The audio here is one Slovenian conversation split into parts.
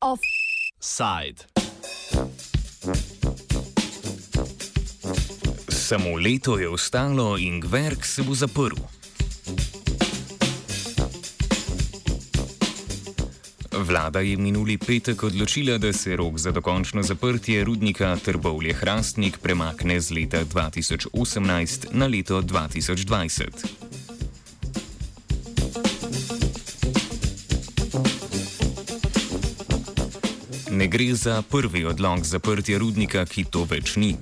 Offside. Samo leto je ostalo in Gverk se bo zaprl. Vlada je minuli petek odločila, da se rok za dokončno zaprtje rudnika Trbovlje Hrastnik premakne z leta 2018 na leto 2020. Ne gre za prvi odlog zaprtja rudnika, ki to več ni.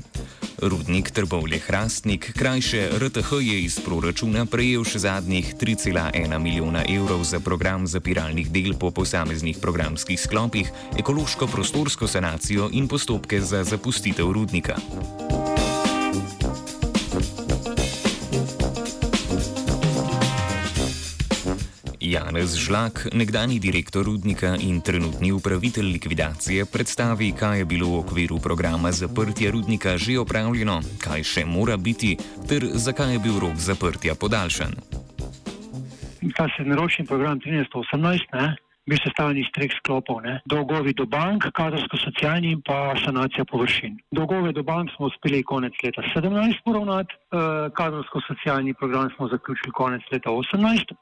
Rudnik Trbovlje Hrastnik, krajše RTH, je iz proračuna prejel še zadnjih 3,1 milijona evrov za program zapiralnih del po posameznih programskih sklopih, ekološko prostorsko sanacijo in postopke za zapustitev rudnika. Janez Žlak, nekdani direktor rudnika in trenutni upravitelj likvidacije, predstavi, kaj je bilo v okviru programa zaprtja rudnika že opravljeno, kaj še mora biti, ter zakaj je bil rok zaprtja podaljšan. Ta srednjeročni program 1318 bi sestavljen iz treh sklopov: ne? dolgovi do bank, kadrovsko-socialni in pa sanacija površin. Dolgove do bank smo uspeli konec leta 2017 poravnati, eh, kadrovsko-socialni program smo zaključili konec leta 2018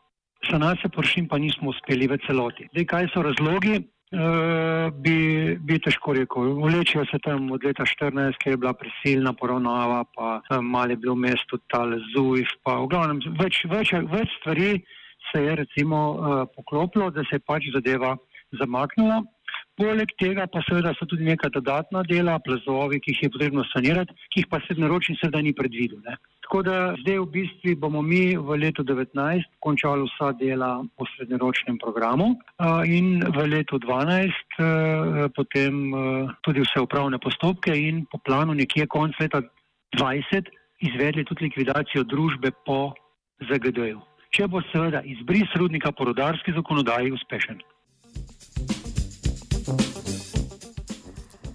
sanacije površin pa nismo uspeli v celoti. Zdaj, kaj so razlogi? Uh, bi, bi težko rekel. Vlečijo se tam od leta 2014, ker je bila prisilna poravnava, pa malo je bilo v mestu tal ZUIF, pa v glavnem več, več, več stvari se je recimo uh, poklopilo, da se je pač zadeva zamaknila. Poleg tega pa seveda so tudi neka dodatna dela, plazovi, ki jih je potrebno sanirati, ki jih pa srednjeročni seveda ni predvidel. Ne. Tako da zdaj v bistvu bomo mi v letu 2019 končali vsa dela po srednjeročnem programu in v letu 2012 potem tudi vse upravne postopke in po planu nekje konc leta 2020 izvedli tudi likvidacijo družbe po ZGD-ju. Če bo seveda izbris rudnika po rodarski zakonodaji uspešen.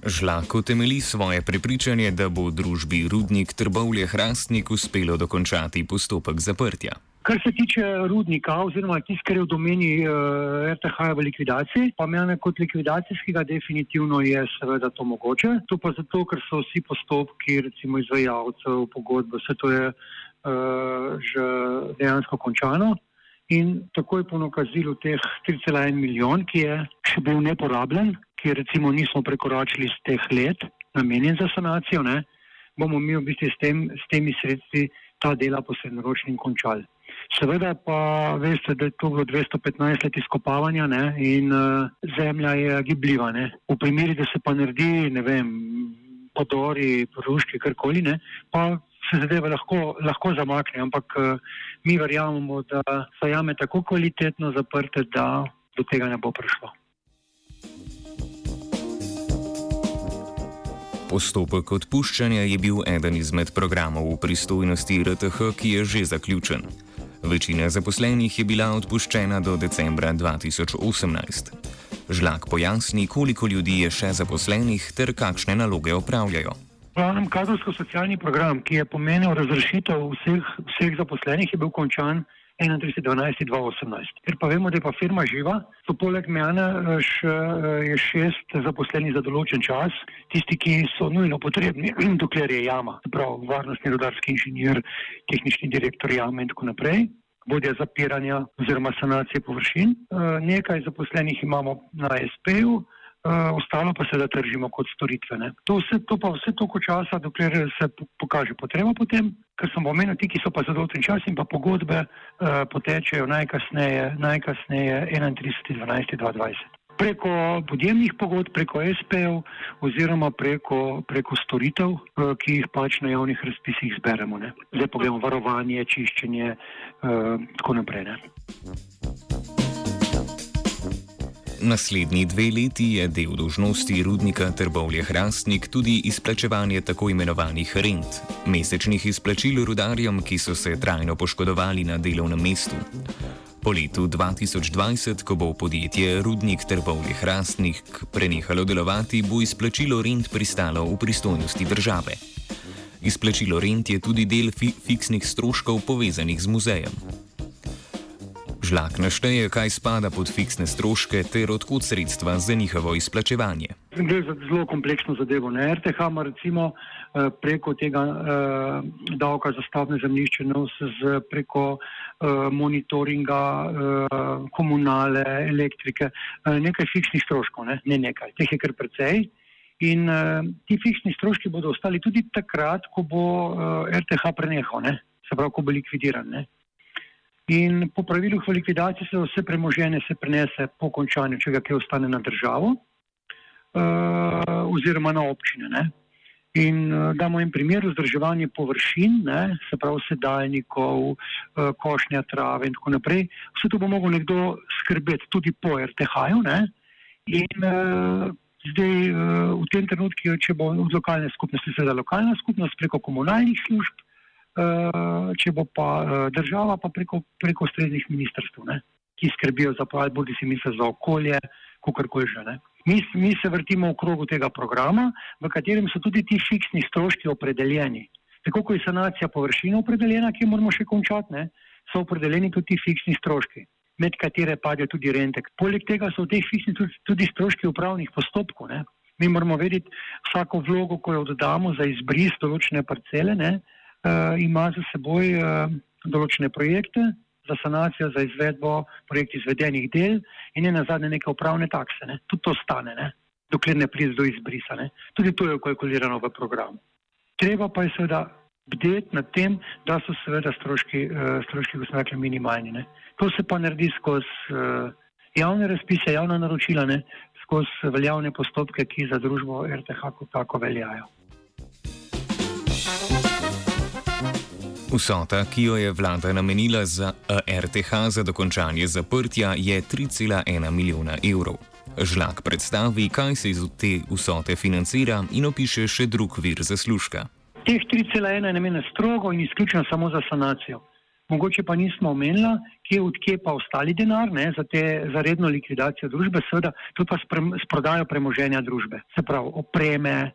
Žlako temeli svoje prepričanje, da bo družbi Rudnik Trbovlje Hrastnik uspelo dokončati postopek zaprtja. Kar se tiče rudnika, oziroma tisto, kar je v domeni eh, RTH v likvidaciji, pa meni kot likvidacijskega definitivno je seveda to mogoče. To pa zato, ker so vsi postopki, recimo izvajalcev, pogodbe, vse to je uh, že dejansko končano. In takoj po nakazilu teh 3,1 milijon, ki je še bil neporabljen, ki recimo nismo prekoračili z teh let, namenjen za sanacijo, ne, bomo mi v bistvu s, tem, s temi sredstvi ta dela posrednoročnim končali. Seveda pa veste, da je to bilo 215 let izkopavanja ne, in uh, zemlja je gibljiva. Ne. V primeri, da se pa naredi, ne vem, podori, poruški, karkoli, ne, pa se zadeve lahko, lahko zamakne, ampak eh, mi verjamemo, da so jame tako kvalitetno zaprte, da do tega ne bo prišlo. Postopek odpuščanja je bil eden izmed programov v pristojnosti RTH, ki je že zaključen. Večina zaposlenih je bila odpuščena do decembra 2018. Žlak pojasni, koliko ljudi je še zaposlenih ter kakšne naloge opravljajo. Glavnem kadrovsko-socialni program, ki je pomenil razrešitev vseh, vseh zaposlenih, je bil končan 31.12.2018. Ker pa vemo, da je pa firma živa, so poleg mene eh, še, eh, je šest zaposlenih za določen čas, tisti, ki so nujno potrebni, dokler je jama, prav varnostni rodarski inženir, tehnični direktor jame in tako naprej. Vodja zapiranja oziroma sanacije površin. Eh, nekaj zaposlenih imamo na SP-ju, uh, ostalo pa se da tržimo kot storitvene. To, vse, to pa vse toliko časa, dokler se pokaže potreba potem, ker sem omenil, ti, ki so pa za določen čas in pa pogodbe uh, potečejo najkasneje, najkasneje 31.12.2020. Preko podjemnih pogodb, preko SP-ov oziroma preko, preko storitev, uh, ki jih pač na javnih razpisih zberemo. Ne. Zdaj pogledamo varovanje, čiščenje in uh, tako naprej. Ne. Naslednji dve leti je del dožnosti rudnika Trbovlje Hrastnik tudi izplačevanje tako imenovanih rent, mesečnih izplačil rudarjem, ki so se trajno poškodovali na delovnem mestu. Po letu 2020, ko bo podjetje Rudnik Trbovlje Hrastnik prenehalo delovati, bo izplačilo rent pristalo v pristojnosti države. Izplačilo rent je tudi del fi fiksnih stroškov povezanih z muzejem. Žlak našteje, kaj spada pod fiksne stroške ter odkud sredstva za njihovo izplačevanje. Gre za zelo kompleksno zadevo. Ne? RTH ima recimo eh, preko tega eh, davka za stavne zemljišče, z preko monitoringa eh, komunale, elektrike, eh, nekaj fiksnih stroškov, ne? ne nekaj, teh je kar precej. In eh, ti fiksni stroški bodo ostali tudi takrat, ko bo eh, RTH prenehal, ne? se pravi, ko bo likvidiran. Ne? In po pravilu v likvidaciji se vse premoženje se prenese po končanju, če ga kaj ostane na državo uh, oziroma na občine. Ne. In uh, damo jim primer vzdrževanje površin, ne, se pravi sedaljnikov, uh, košnja trave in tako naprej. Vse to bo mogel nekdo skrbeti tudi po RTH-ju. In uh, zdaj uh, v tem trenutku, če bo od lokalne skupnosti, seveda lokalna skupnost preko komunalnih služb, Eh, če bo pa eh, država pa preko, preko ustreznih ministrstv, ne, ki skrbijo za pravi, bodi si misli za okolje, kakorkoli že. Mi, mi se vrtimo v krogu tega programa, v katerem so tudi ti fiksni stroški opredeljeni. Tako kot je sanacija površine opredeljena, ki jo moramo še končati, ne, so opredeljeni tudi ti fiksni stroški, med katere pade tudi rentek. Poleg tega so v teh fiksnih tudi, tudi stroški upravnih postopkov. Ne. Mi moramo vedeti vsako vlogo, ko jo oddamo za izbris določene parcele, ne, uh, ima za seboj uh, določene projekte za sanacijo, za izvedbo projekt izvedenih del in ne na zadnje neke upravne takse. Ne. Tudi to stane, ne. dokler ne pride do izbrisa. Ne. Tudi to je kalkulirano v programu. Treba pa je seveda bdeti nad tem, da so seveda stroški, uh, stroški kot smo rekli, minimalni. Ne. To se pa naredi skozi uh, javne razpise, javna naročila, ne, skozi veljavne postopke, ki za družbo RTH kot tako veljajo. Vsota, ki jo je vlada namenila za RTH za dokončanje zaprtja, je 3,1 milijona evrov. Žlak predstavi, kaj se iz te vsote financira in opiše še drug vir zaslužka. Teh 3,1 je namenjeno strogo in izključno samo za sanacijo. Mogoče pa nismo omenili, kje odkje pa ostali denar ne, za, te, za redno likvidacijo družbe, seveda tudi pa s prodajo premoženja družbe, se pravi opreme,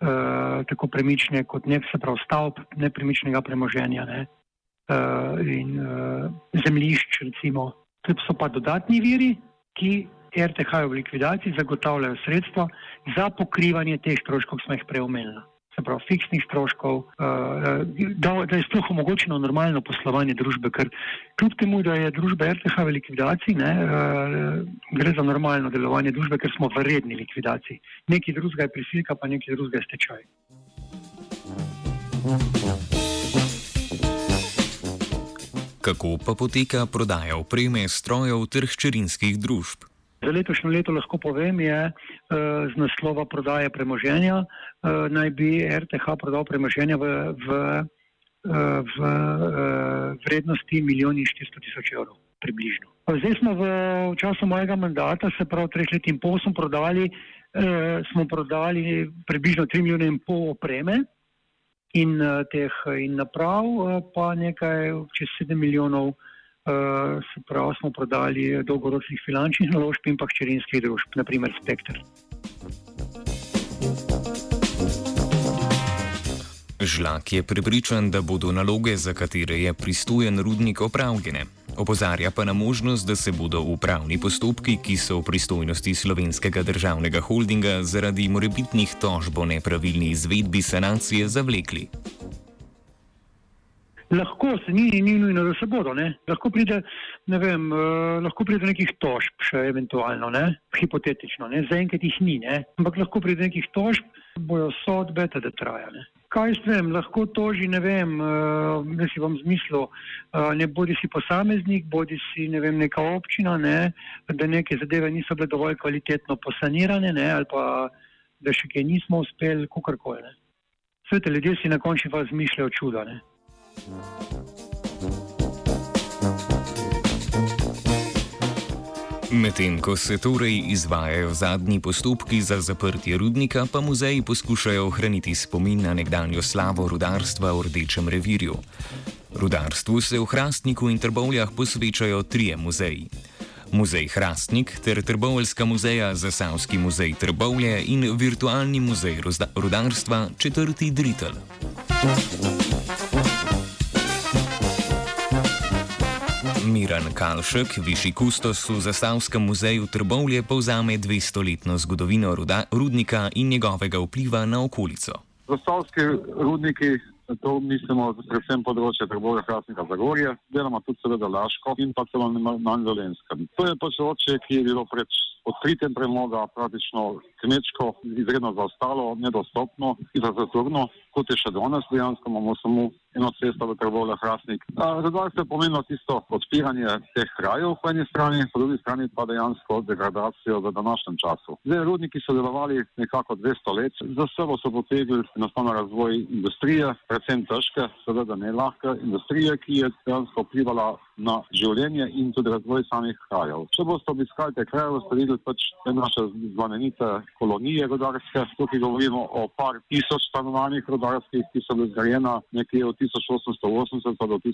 uh, tako premične kot nek se prav stavb nepremičnega premoženja ne, uh, in uh, zemljišč recimo. To so pa dodatni viri, ki RTH v likvidaciji zagotavljajo sredstva za pokrivanje teh stroškov, ki smo jih preomenili se pravi, fiksnih stroškov, uh, da, da je sploh omogočeno normalno poslovanje družbe. Ker kljub temu, da je družba RTH v likvidaciji, ne, uh, gre za normalno delovanje družbe, ker smo v redni likvidaciji. Nekaj drugega je prisilka, pa nekaj drugega je stečaj. Kako pa poteka prodaja opreme, strojev ter hčerinskih družb? Za letošnje leto lahko povem, je z naslova prodaje premoženja, uh, naj bi RTH prodal premoženje v, v, uh, v vrednosti milijoni 400 tisoč evrov, približno. Zdaj smo v, času mojega mandata, se pravi treh let in pol, smo prodali, uh, smo prodali približno 3 milijone in pol opreme in uh, teh in naprav, uh, pa nekaj čez 7 milijonov. Eh, se pravi, smo prodali dolgoročnih finančnih naložb in pa hčerinskih družb, naprimer Spektr. Žlak je pripričan, da bodo naloge, za katere je pristojen rudnik, opravljene. Opozarja pa na možnost, da se bodo upravni postopki, ki so v pristojnosti slovenskega državnega holdinga, zaradi morebitnih tožb o nepravilni izvedbi sanacije zavlekli. Lahko se ni, ni nujno, da se bodo. Ne? Lahko pride, ne vem, uh, lahko pride nekih tožb, še eventualno, ne? hipotetično, ne? zaenkrat jih ni, ne? ampak lahko pride nekih tožb, bojo sodbe, da traja. Ne? Kaj s tem, lahko toži, ne vem, uh, da si vam zmislil, uh, ne bodi si posameznik, bodi si ne vem, neka občina, ne? da neke zadeve niso bile dovolj kvalitetno posanirane ne? ali pa da še kaj nismo uspeli, kakorkoli. Svete ljudje si na končni fazi zmišljajo čuda. Ne? Medtem ko se torej izvajajo zadnji postopki za zaprtje rudnika, pa muzeji poskušajo ohraniti spomin na nekdanjo slavo rudarstva v Rdečem revirju. Rudarstvu se v Hrastniku in Trbovljah posvečajo trije muzeji. Muzej Hrastnik ter Trbovljska muzeja, Zasavski muzej Trbovlje in virtualni muzej rudarstva četrti Dritel. Miran Kalšek, višji kustos v Zastavskem muzeju Trbovlje, povzame 200-letno zgodovino ruda, rudnika in njegovega vpliva na okolico. Zastavski rudniki To mislimo predvsem področje Trbovja, Hrastnika, Zagorje, deloma tudi seveda Laško in pa celo na Dolenjskem. To je področje, ki je bilo pred odkritjem premoga praktično kmečko izredno zaostalo, nedostopno, infrastrukturno, kot je še danes dejansko, imamo samo eno cesto v Trbovja, Hrastnik. Zadovoljstvo je pomenilo tisto odpiranje teh krajev po eni strani, po drugi strani pa dejansko degradacijo v današnjem času. Zdaj, rudniki so delovali nekako 200 let, za sebo so potegli enostavno razvoj industrije, predvsem težke, seveda ne lahke industrije, ki je dejansko vplivala na življenje in tudi razvoj samih krajev. Če boste obiskali te kraje, boste videli pač te naše znamenite kolonije rodarske. Tukaj govorimo o par tisoč stanovanjih rodarskih, ki so bile zgrajena nekje od 1880 pa do 1000,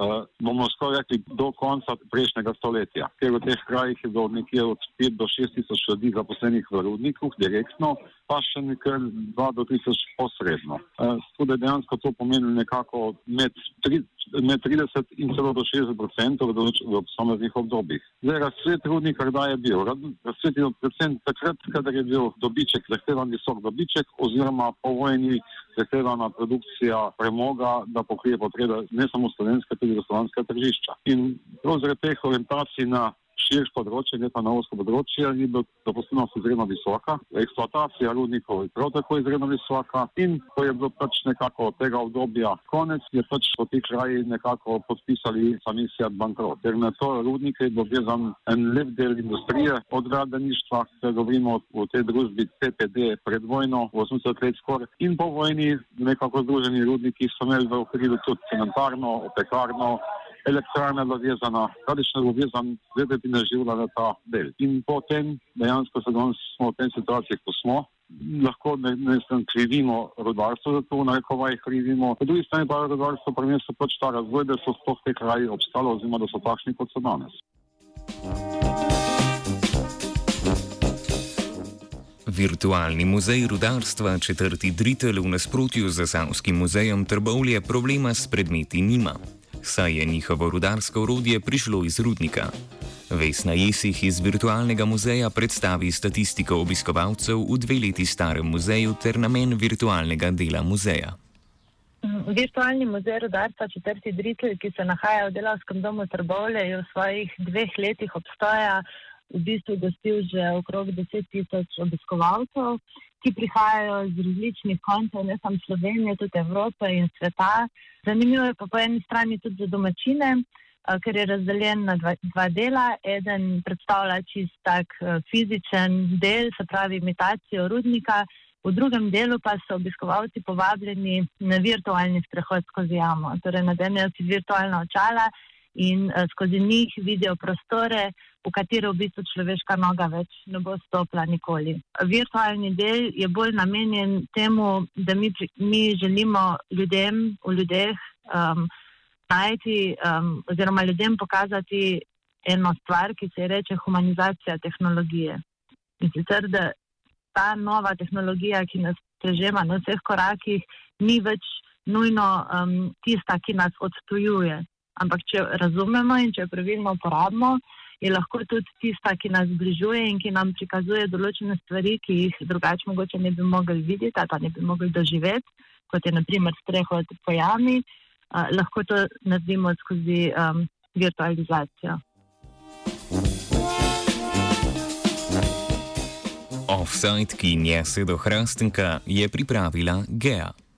eh, bomo skoraj rekli, do konca prejšnjega stoletja. Ker v teh krajih je bilo nekje od 5 do 6 tisoč ljudi zaposlenih v rudnikih direktno, pa še nekaj 2 do 3000 posredno. Eh, tudi dejansko to pomeni nekako med 3 med 30 in celo do 60 odstotkov v posameznih obdobjih. Zdaj, razcvet rudnika, kdaj je bil? Razcvet je predvsem takrat, kadar je bil dobiček, zahtevan visok dobiček oziroma po vojni zahtevana produkcija premoga, da pokrije potrebe ne samo slovenske, tudi slovanske tržišča. In zaradi teh orientacij na širš področje, ne pa na osko področje, ni bilo dopustnost izredno visoka. Eksploatacija rudnikov je prav tako izredno visoka in ko je bilo pač nekako tega obdobja konec, je pač po tih krajih nekako podpisali sami svet bankrot. Ker na to rudnike je bil en lep del industrije od gradbeništva, se govorimo o tej družbi CPD pred vojno, 80 let skoraj, in po vojni nekako združeni rudniki so imeli v okviru tudi cementarno, opekarno, elektrarna bila vezana, radična bila vezana, zdaj bi ne živela na ta del. In potem dejansko se danes smo v tem situaciji, ko smo, lahko ne, ne sem krivimo rodarstvo za to, na rekovaj krivimo. Po drugi strani pa rodarstvo prineslo pač ta razvoj, da so sploh te kraji obstalo oziroma da so takšni, kot so danes. Virtualni muzej rudarstva četrti Dritel v nasprotju z Zasavskim muzejem Trbovlje problema s predmeti nima saj je njihovo rudarsko urodje prišlo iz rudnika. Vesna Jesih iz virtualnega muzeja predstavi statistiko obiskovalcev v dve leti starem muzeju ter namen virtualnega dela muzeja. Virtualni muzej rudarstva četrti Dritl, ki se nahaja v delovskem domu Trbovlje, je v svojih dveh letih obstoja v bistvu gostil že okrog 10 tisoč obiskovalcev, ki prihajajo iz različnih koncev, ne samo Slovenije, tudi Evrope in sveta. Zanimivo je pa po eni strani tudi za domačine, ker je razdeljen na dva, dva dela. Eden predstavlja čist tak fizičen del, se pravi imitacijo rudnika, v drugem delu pa so obiskovalci povabljeni na virtualni sprehod skozi jamo. Torej, nadenejo si virtualna očala in uh, skozi njih vidijo prostore, v katere v bistvu človeška noga več ne bo stopila nikoli. Virtualni del je bolj namenjen temu, da mi, mi želimo ljudem v ljudeh um, najti um, oziroma ljudem pokazati eno stvar, ki se reče humanizacija tehnologije. In sicer, da ta nova tehnologija, ki nas prežema na vseh korakih, ni več nujno um, tista, ki nas odtujuje. Ampak če razumemo in če pravilno uporabimo, je lahko tudi tista, ki nas zbližuje in ki nam prikazuje določene stvari, ki jih drugače mogoče ne bi mogli videti, ali pa ne bi mogli doživeti, kot je naprimer strehod po jami, uh, lahko to naredimo skozi um, virtualizacijo. Offside, ki nje se do Hrastenka, je pripravila Gea.